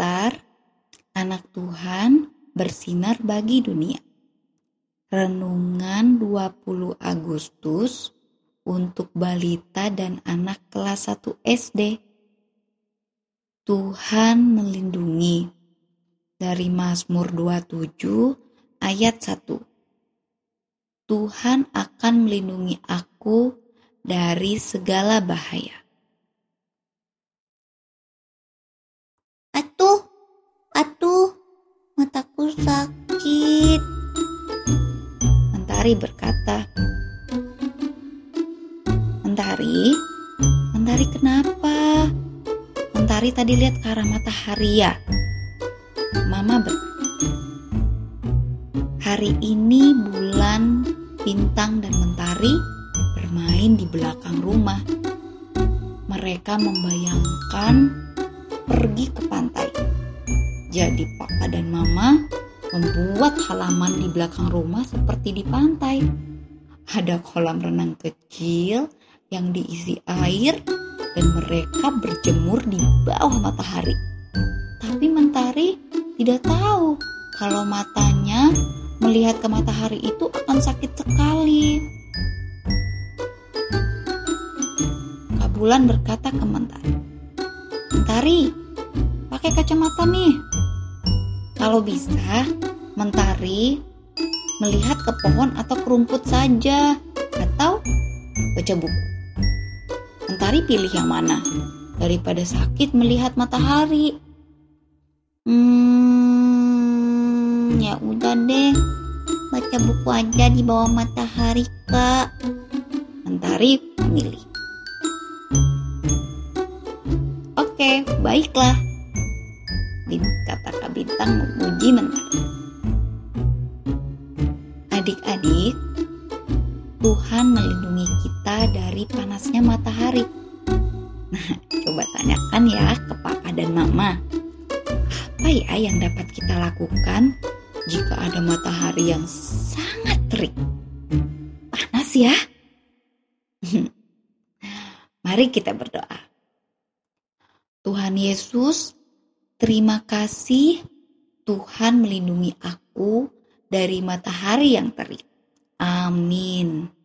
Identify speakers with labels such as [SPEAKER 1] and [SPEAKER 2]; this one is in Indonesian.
[SPEAKER 1] Daftar Anak Tuhan Bersinar Bagi Dunia Renungan 20 Agustus untuk balita dan anak kelas 1 SD. Tuhan melindungi dari Mazmur 27 ayat 1. Tuhan akan melindungi aku dari segala bahaya.
[SPEAKER 2] Sakit.
[SPEAKER 1] Mentari berkata, Mentari, Mentari kenapa? Mentari tadi lihat ke arah matahari ya? Mama berkata, hari ini bulan, bintang, dan mentari bermain di belakang rumah. Mereka membayangkan pergi ke pantai. Jadi papa dan mama membuat halaman di belakang rumah seperti di pantai. Ada kolam renang kecil yang diisi air dan mereka berjemur di bawah matahari. Tapi Mentari tidak tahu kalau matanya melihat ke matahari itu akan sakit sekali. Kabulan berkata ke Mentari, Mentari, pakai kacamata nih. Kalau bisa, Mentari melihat ke pohon atau ke rumput saja, atau baca buku. Mentari pilih yang mana? Daripada sakit melihat matahari.
[SPEAKER 2] Hmm, ya udah deh. Baca buku aja di bawah matahari, Kak.
[SPEAKER 1] Mentari memilih. Oke, baiklah. Kata Kak Bintang memuji Mentari. Adik-adik, Tuhan melindungi kita dari panasnya matahari. Nah, coba tanyakan ya ke papa dan mama. Apa ya yang dapat kita lakukan jika ada matahari yang sangat terik? Panas ya? Mari kita berdoa. Tuhan Yesus, terima kasih Tuhan melindungi aku dari matahari yang terik. Amin.